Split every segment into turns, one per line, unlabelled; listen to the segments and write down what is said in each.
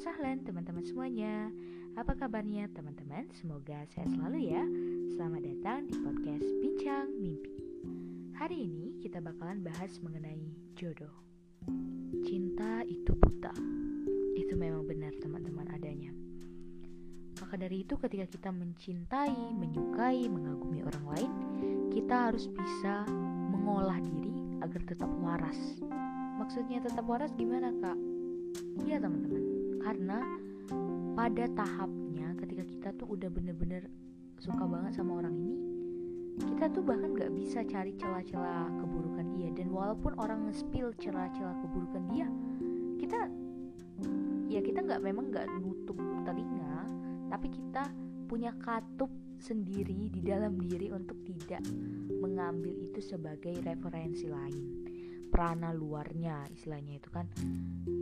sahlan teman-teman semuanya. Apa kabarnya teman-teman? Semoga sehat selalu ya. Selamat datang di podcast Bincang Mimpi. Hari ini kita bakalan bahas mengenai jodoh. Cinta itu buta. Itu memang benar teman-teman adanya. Maka dari itu ketika kita mencintai, menyukai, mengagumi orang lain Kita harus bisa mengolah diri agar tetap waras. Maksudnya tetap waras gimana kak? Iya teman-teman, karena pada tahapnya ketika kita tuh udah bener-bener suka banget sama orang ini, kita tuh bahkan gak bisa cari celah-celah keburukan dia. Dan walaupun orang nge-spill celah-celah keburukan dia, kita ya kita nggak memang nggak nutup telinga, tapi kita punya katup sendiri di dalam diri untuk tidak mengambil itu sebagai referensi lain prana luarnya istilahnya itu kan.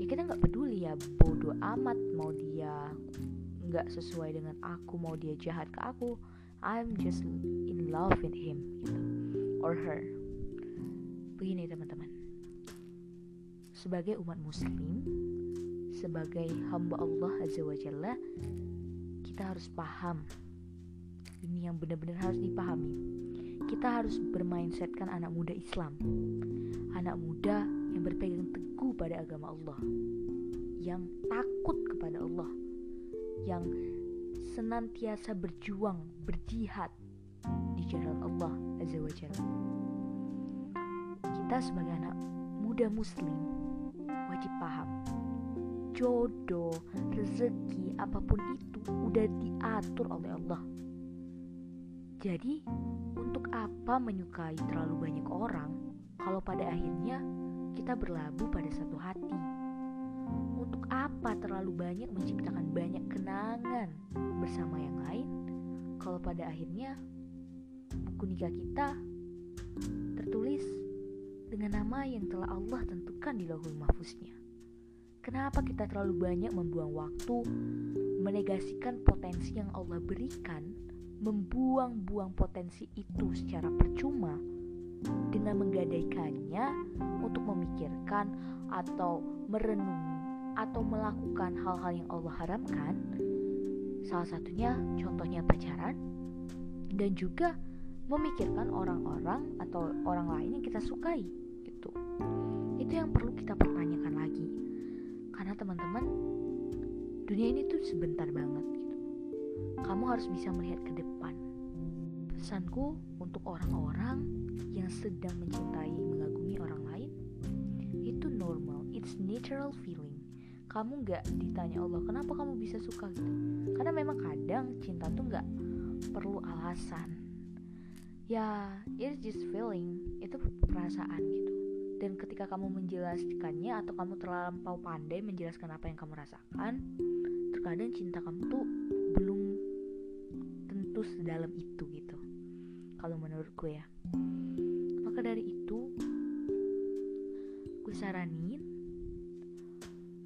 Ya kita nggak peduli ya bodoh amat mau dia nggak sesuai dengan aku mau dia jahat ke aku I'm just in love with him gitu. Or her. Begini teman-teman. Sebagai umat muslim sebagai hamba Allah azza wa jalla kita harus paham. Ini yang benar-benar harus dipahami. Kita harus bermindsetkan anak muda Islam anak muda yang berpegang teguh pada agama Allah, yang takut kepada Allah, yang senantiasa berjuang, berjihad di jalan Allah Azza wa Jalla. Kita sebagai anak muda muslim wajib paham jodoh, rezeki, apa pun itu udah diatur oleh Allah. Jadi, untuk apa menyukai terlalu banyak orang kalau pada akhirnya kita berlabuh pada satu hati. Untuk apa terlalu banyak menciptakan banyak kenangan bersama yang lain kalau pada akhirnya buku nikah kita tertulis dengan nama yang telah Allah tentukan di lauhul mahfuznya. Kenapa kita terlalu banyak membuang waktu menegasikan potensi yang Allah berikan, membuang-buang potensi itu secara percuma dengan menggadaikannya untuk memikirkan atau merenungi atau melakukan hal-hal yang Allah haramkan. Salah satunya contohnya pacaran dan juga memikirkan orang-orang atau orang lain yang kita sukai gitu. Itu yang perlu kita pertanyakan lagi. Karena teman-teman dunia ini tuh sebentar banget gitu. Kamu harus bisa melihat ke depan. Pesanku untuk orang-orang yang sedang mencintai, mengagumi orang lain, itu normal, it's natural feeling. Kamu nggak ditanya Allah, kenapa kamu bisa suka gitu? Karena memang kadang cinta tuh nggak perlu alasan. Ya, it's just feeling, itu perasaan gitu. Dan ketika kamu menjelaskannya atau kamu terlampau pandai menjelaskan apa yang kamu rasakan, terkadang cinta kamu tuh belum tentu sedalam itu gitu. Kalau menurutku ya. Maka dari itu, gue saranin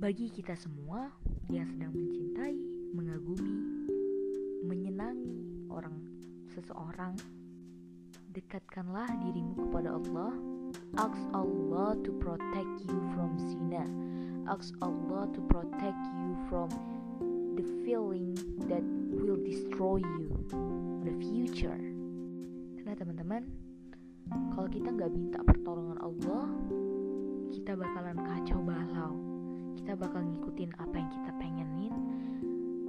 bagi kita semua yang sedang mencintai, mengagumi, menyenangi orang seseorang, dekatkanlah dirimu kepada Allah. Ask Allah to protect you from zina. Ask Allah to protect you from the feeling that will destroy you in the future. Teman-teman, kalau kita nggak minta pertolongan Allah kita bakalan kacau balau. Kita bakal ngikutin apa yang kita pengenin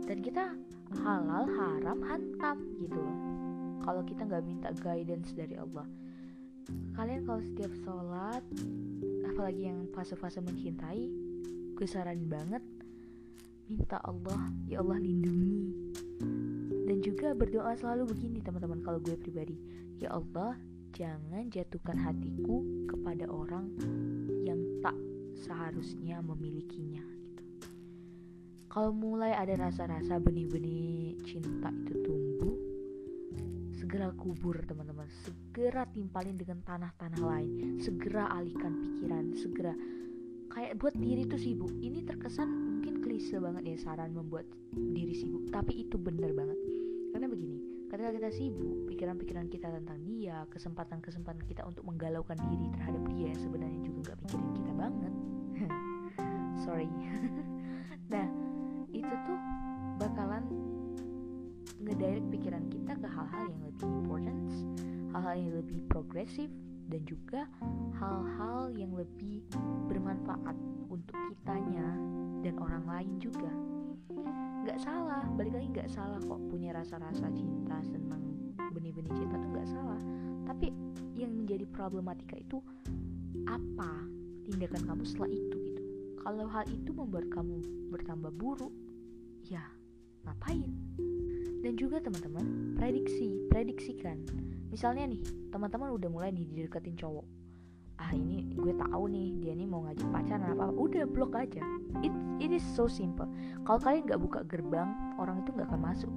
dan kita halal haram hantam gitu loh. Kalau kita nggak minta guidance dari Allah. Kalian kalau setiap sholat apalagi yang fase-fase mencintai gue saranin banget minta Allah ya Allah lindungi. Dan juga berdoa selalu begini teman-teman kalau gue pribadi ya Allah jangan jatuhkan hatiku kepada orang yang tak seharusnya memilikinya gitu. Kalau mulai ada rasa-rasa benih-benih cinta itu tumbuh, segera kubur teman-teman, segera timpalin dengan tanah-tanah lain, segera alihkan pikiran, segera kayak buat diri tuh sibuk. Ini terkesan mungkin klise banget ya saran membuat diri sibuk, tapi itu bener banget. Karena begini, ketika kita sibuk pikiran-pikiran kita tentang dia kesempatan-kesempatan kita untuk menggalaukan diri terhadap dia sebenarnya juga nggak pikirin kita banget. Sorry. Nah itu tuh bakalan ngedirect pikiran kita ke hal-hal yang lebih important hal-hal yang lebih progresif dan juga hal-hal yang lebih bermanfaat untuk kitanya dan orang lain juga nggak salah balik lagi nggak salah kok punya rasa-rasa cinta senang benih-benih cinta tuh nggak salah. Tapi yang menjadi problematika itu apa tindakan kamu setelah itu gitu? Kalau hal itu membuat kamu bertambah buruk ya ngapain? Dan juga teman-teman prediksi prediksikan. Misalnya nih teman-teman udah mulai nih dideketin cowok ah ini gue tahu nih dia nih mau ngajak pacaran apa, udah blok aja. It it is so simple. Kalau kalian nggak buka gerbang orang itu nggak akan masuk.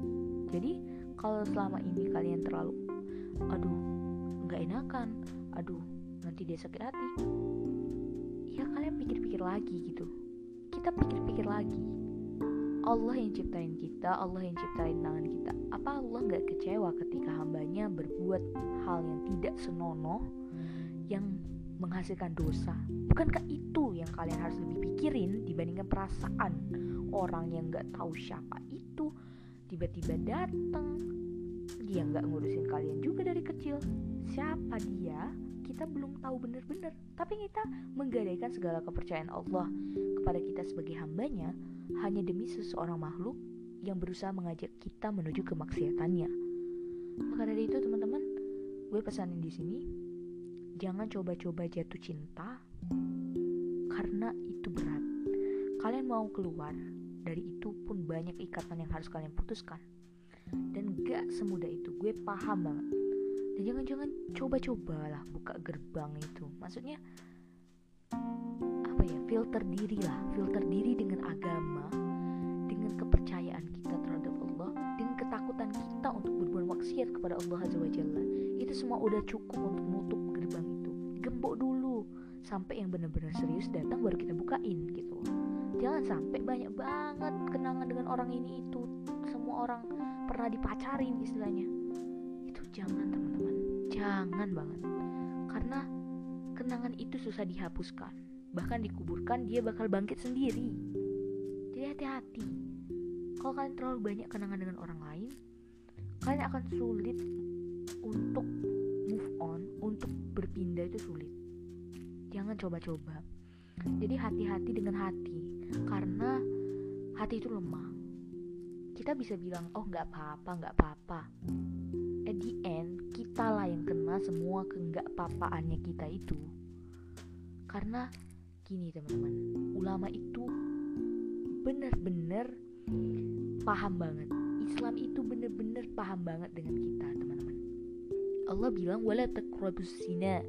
Jadi kalau selama ini kalian terlalu aduh nggak enakan aduh nanti dia sakit hati ya kalian pikir-pikir lagi gitu. Kita pikir-pikir lagi. Allah yang ciptain kita, Allah yang ciptain tangan kita. Apa Allah nggak kecewa ketika hambanya berbuat hal yang tidak senonoh, yang menghasilkan dosa? Bukankah itu yang kalian harus lebih pikirin dibandingkan perasaan orang yang nggak tahu siapa itu tiba-tiba datang, dia nggak ngurusin kalian juga dari kecil. Siapa dia? Kita belum tahu benar-benar, tapi kita menggadaikan segala kepercayaan Allah kepada kita sebagai hambanya hanya demi seseorang makhluk yang berusaha mengajak kita menuju kemaksiatannya. Maka dari itu teman-teman, gue pesanin di sini, jangan coba-coba jatuh cinta karena itu berat. Kalian mau keluar dari itu pun banyak ikatan yang harus kalian putuskan. Dan gak semudah itu, gue paham banget. Dan jangan-jangan coba-cobalah buka gerbang itu. Maksudnya filter diri lah filter diri dengan agama dengan kepercayaan kita terhadap Allah dengan ketakutan kita untuk berbuat maksiat kepada Allah Azza wa Jalla itu semua udah cukup untuk sampai yang benar-benar serius datang baru kita bukain gitu. Jangan sampai banyak banget kenangan dengan orang ini itu. Semua orang pernah dipacarin istilahnya. Itu jangan teman-teman. Jangan banget. Karena kenangan itu susah dihapuskan. Bahkan dikuburkan dia bakal bangkit sendiri. Jadi hati-hati. Kalau kalian terlalu banyak kenangan dengan orang lain kalian akan sulit untuk move on untuk berpindah itu sulit jangan coba-coba jadi hati-hati dengan hati karena hati itu lemah. Kita bisa bilang oh nggak apa-apa nggak apa-apa. At the end kita lah yang kena semua ke nggak papaannya kita itu. Karena gini teman-teman ulama itu benar-benar paham banget. Islam itu benar-benar paham banget dengan kita teman-teman. Allah bilang wala taqrabus zina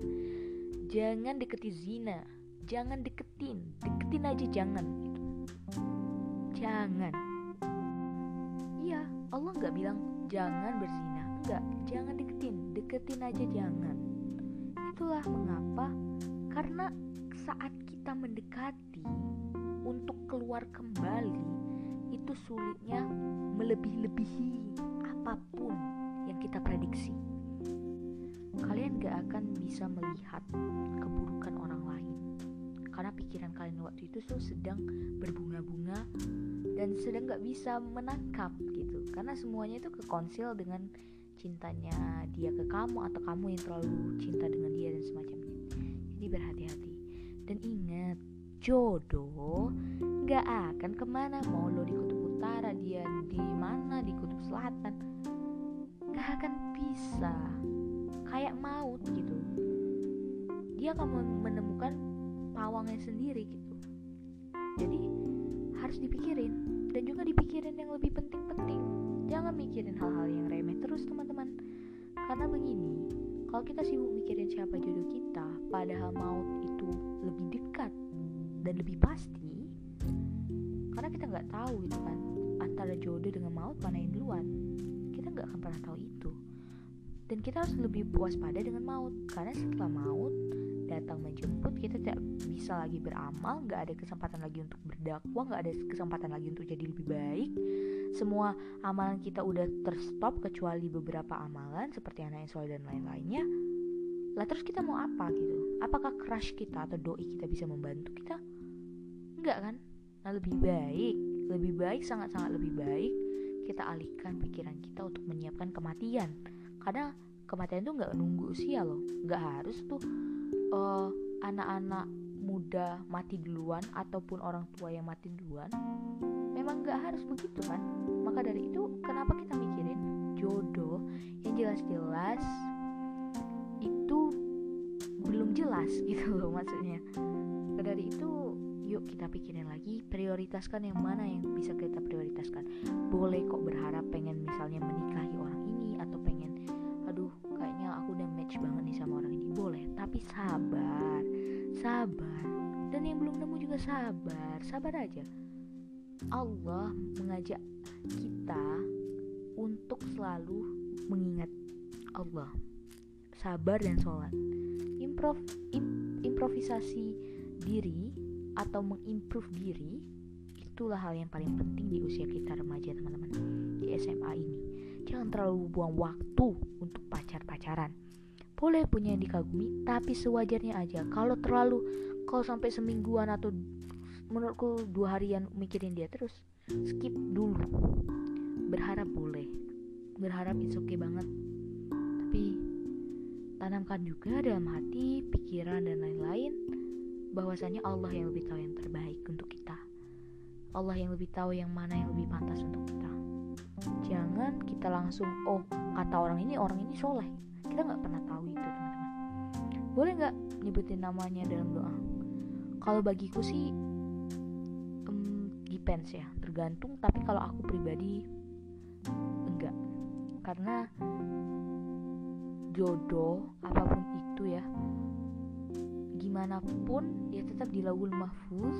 jangan deketi zina. Jangan deketin. Deketin aja jangan gitu. Jangan. Iya Allah nggak bilang jangan berzina. Enggak jangan deketin. Deketin aja jangan. Itulah mengapa karena saat kita mendekati untuk keluar kembali itu sulitnya melebih-lebihi apa pun yang kita prediksi. Kalian gak akan bisa melihat keburukan orang lain. Karena pikiran kalian waktu itu tuh sedang berbunga-bunga dan sedang gak bisa menangkap gitu. Karena semuanya itu kekonsil dengan cintanya dia ke kamu atau kamu yang terlalu cinta dengan dia dan semacamnya. Jadi berhati-hati. Dan ingat, jodoh gak akan ke mana mau lo di kutub utara dia di mana di kutub selatan. Gak akan bisa kayak maut gitu. Dia akan menemukan pawangnya sendiri gitu. Jadi harus dipikirin dan juga dipikirin yang lebih penting-penting. Jangan mikirin hal-hal yang remeh terus teman-teman. Karena begini kalau kita sibuk mikirin siapa jodoh kita padahal maut itu lebih dekat dan lebih pasti karena kita nggak tahu gitu kan antara jodoh dengan maut mana yang duluan. Kita nggak akan pernah tahu itu dan kita harus lebih waspada dengan maut. Karena setelah maut datang menjemput kita tidak bisa lagi beramal nggak ada kesempatan lagi untuk berdakwah nggak ada kesempatan lagi untuk jadi lebih baik. Semua amalan kita udah terstop kecuali beberapa amalan seperti anak yang soleh dan lain-lainnya. Lah terus kita mau apa gitu? Apakah crush kita atau doi kita bisa membantu kita? Enggak kan? Nah lebih baik lebih baik sangat-sangat lebih baik kita alihkan pikiran kita untuk menyiapkan kematian karena kematian itu nggak nunggu usia loh. Nggak harus tuh uh, anak-anak muda mati duluan ataupun orang tua yang mati duluan memang nggak harus begitu kan? Maka dari itu kenapa kita mikirin jodoh yang jelas-jelas itu belum jelas gitu loh maksudnya. Maka dari itu yuk kita pikirin lagi prioritaskan yang mana yang bisa kita prioritaskan. Boleh kok berharap pengen misalnya menikahi orang tapi sabar sabar. Dan yang belum nemu juga sabar sabar aja. Allah mengajak kita untuk selalu mengingat Allah. Sabar dan sholat. Improv im, improvisasi diri atau mengimprove diri itulah hal yang paling penting di usia kita remaja teman-teman di SMA ini. Jangan terlalu buang waktu untuk pacar-pacaran boleh punya yang dikagumi tapi sewajarnya aja. Kalau terlalu kalau sampai semingguan atau menurutku dua harian mikirin dia terus skip dulu. Berharap boleh. Berharap it's okay banget. Tapi tanamkan juga dalam hati pikiran dan lain-lain bahwasanya Allah yang lebih tahu yang terbaik untuk kita. Allah yang lebih tahu yang mana yang lebih pantas untuk kita. Jangan kita langsung oh kata orang ini orang ini soleh. Kita nggak pernah tahu boleh nggak nyebutin namanya dalam doa? Kalau bagiku sih depends ya tergantung. Tapi kalau aku pribadi enggak. Karena jodoh apa pun itu ya gimana pun dia tetap di laul mahfuz.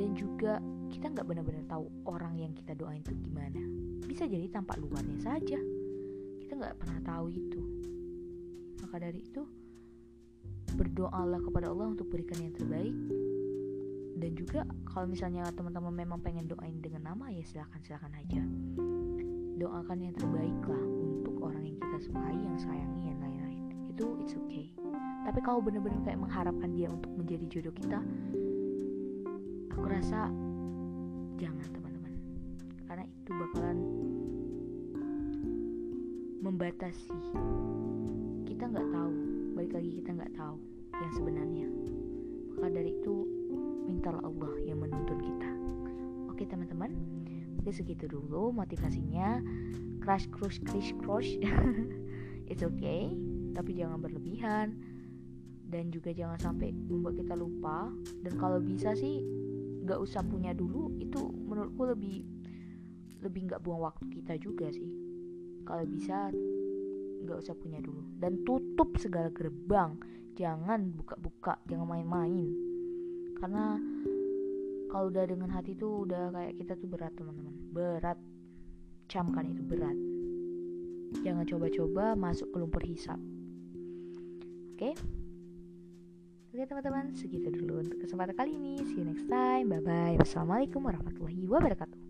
Dan juga kita nggak benar-benar tahu orang yang kita doain itu gimana. Bisa jadi tampak luarnya saja. Kita nggak pernah tahu itu. Maka dari itu berdoalah kepada Allah untuk berikan yang terbaik. Dan juga kalau misalnya teman-teman memang pengen doain dengan nama ya silahkan silahkan aja. Doakan yang terbaik lah untuk orang yang kita sukai yang sayangi dan lain-lain. Itu it's okay. Tapi kalau bener-bener kayak mengharapkan dia untuk menjadi jodoh kita aku rasa jangan teman-teman. Karena itu bakalan membatasi. Kita nggak tahu. Balik lagi kita nggak tahu yang sebenarnya. Maka dari itu mintalah Allah yang menuntun kita. Oke teman-teman. Oke segitu dulu motivasinya. Crash crush crash crush. It's okay. Tapi jangan berlebihan. Dan juga jangan sampai membuat kita lupa. Dan kalau bisa sih nggak usah punya dulu. Itu menurutku lebih lebih nggak buang waktu kita juga sih. Kalau bisa nggak usah punya dulu. Dan tutup segala gerbang jangan buka-buka jangan main-main karena kalau udah dengan hati tuh udah kayak kita tuh berat teman-teman berat camkan itu berat jangan coba-coba masuk ke lumpur hisap oke okay? Oke teman-teman, segitu dulu untuk kesempatan kali ini. See you next time. Bye bye. Wassalamualaikum warahmatullahi wabarakatuh.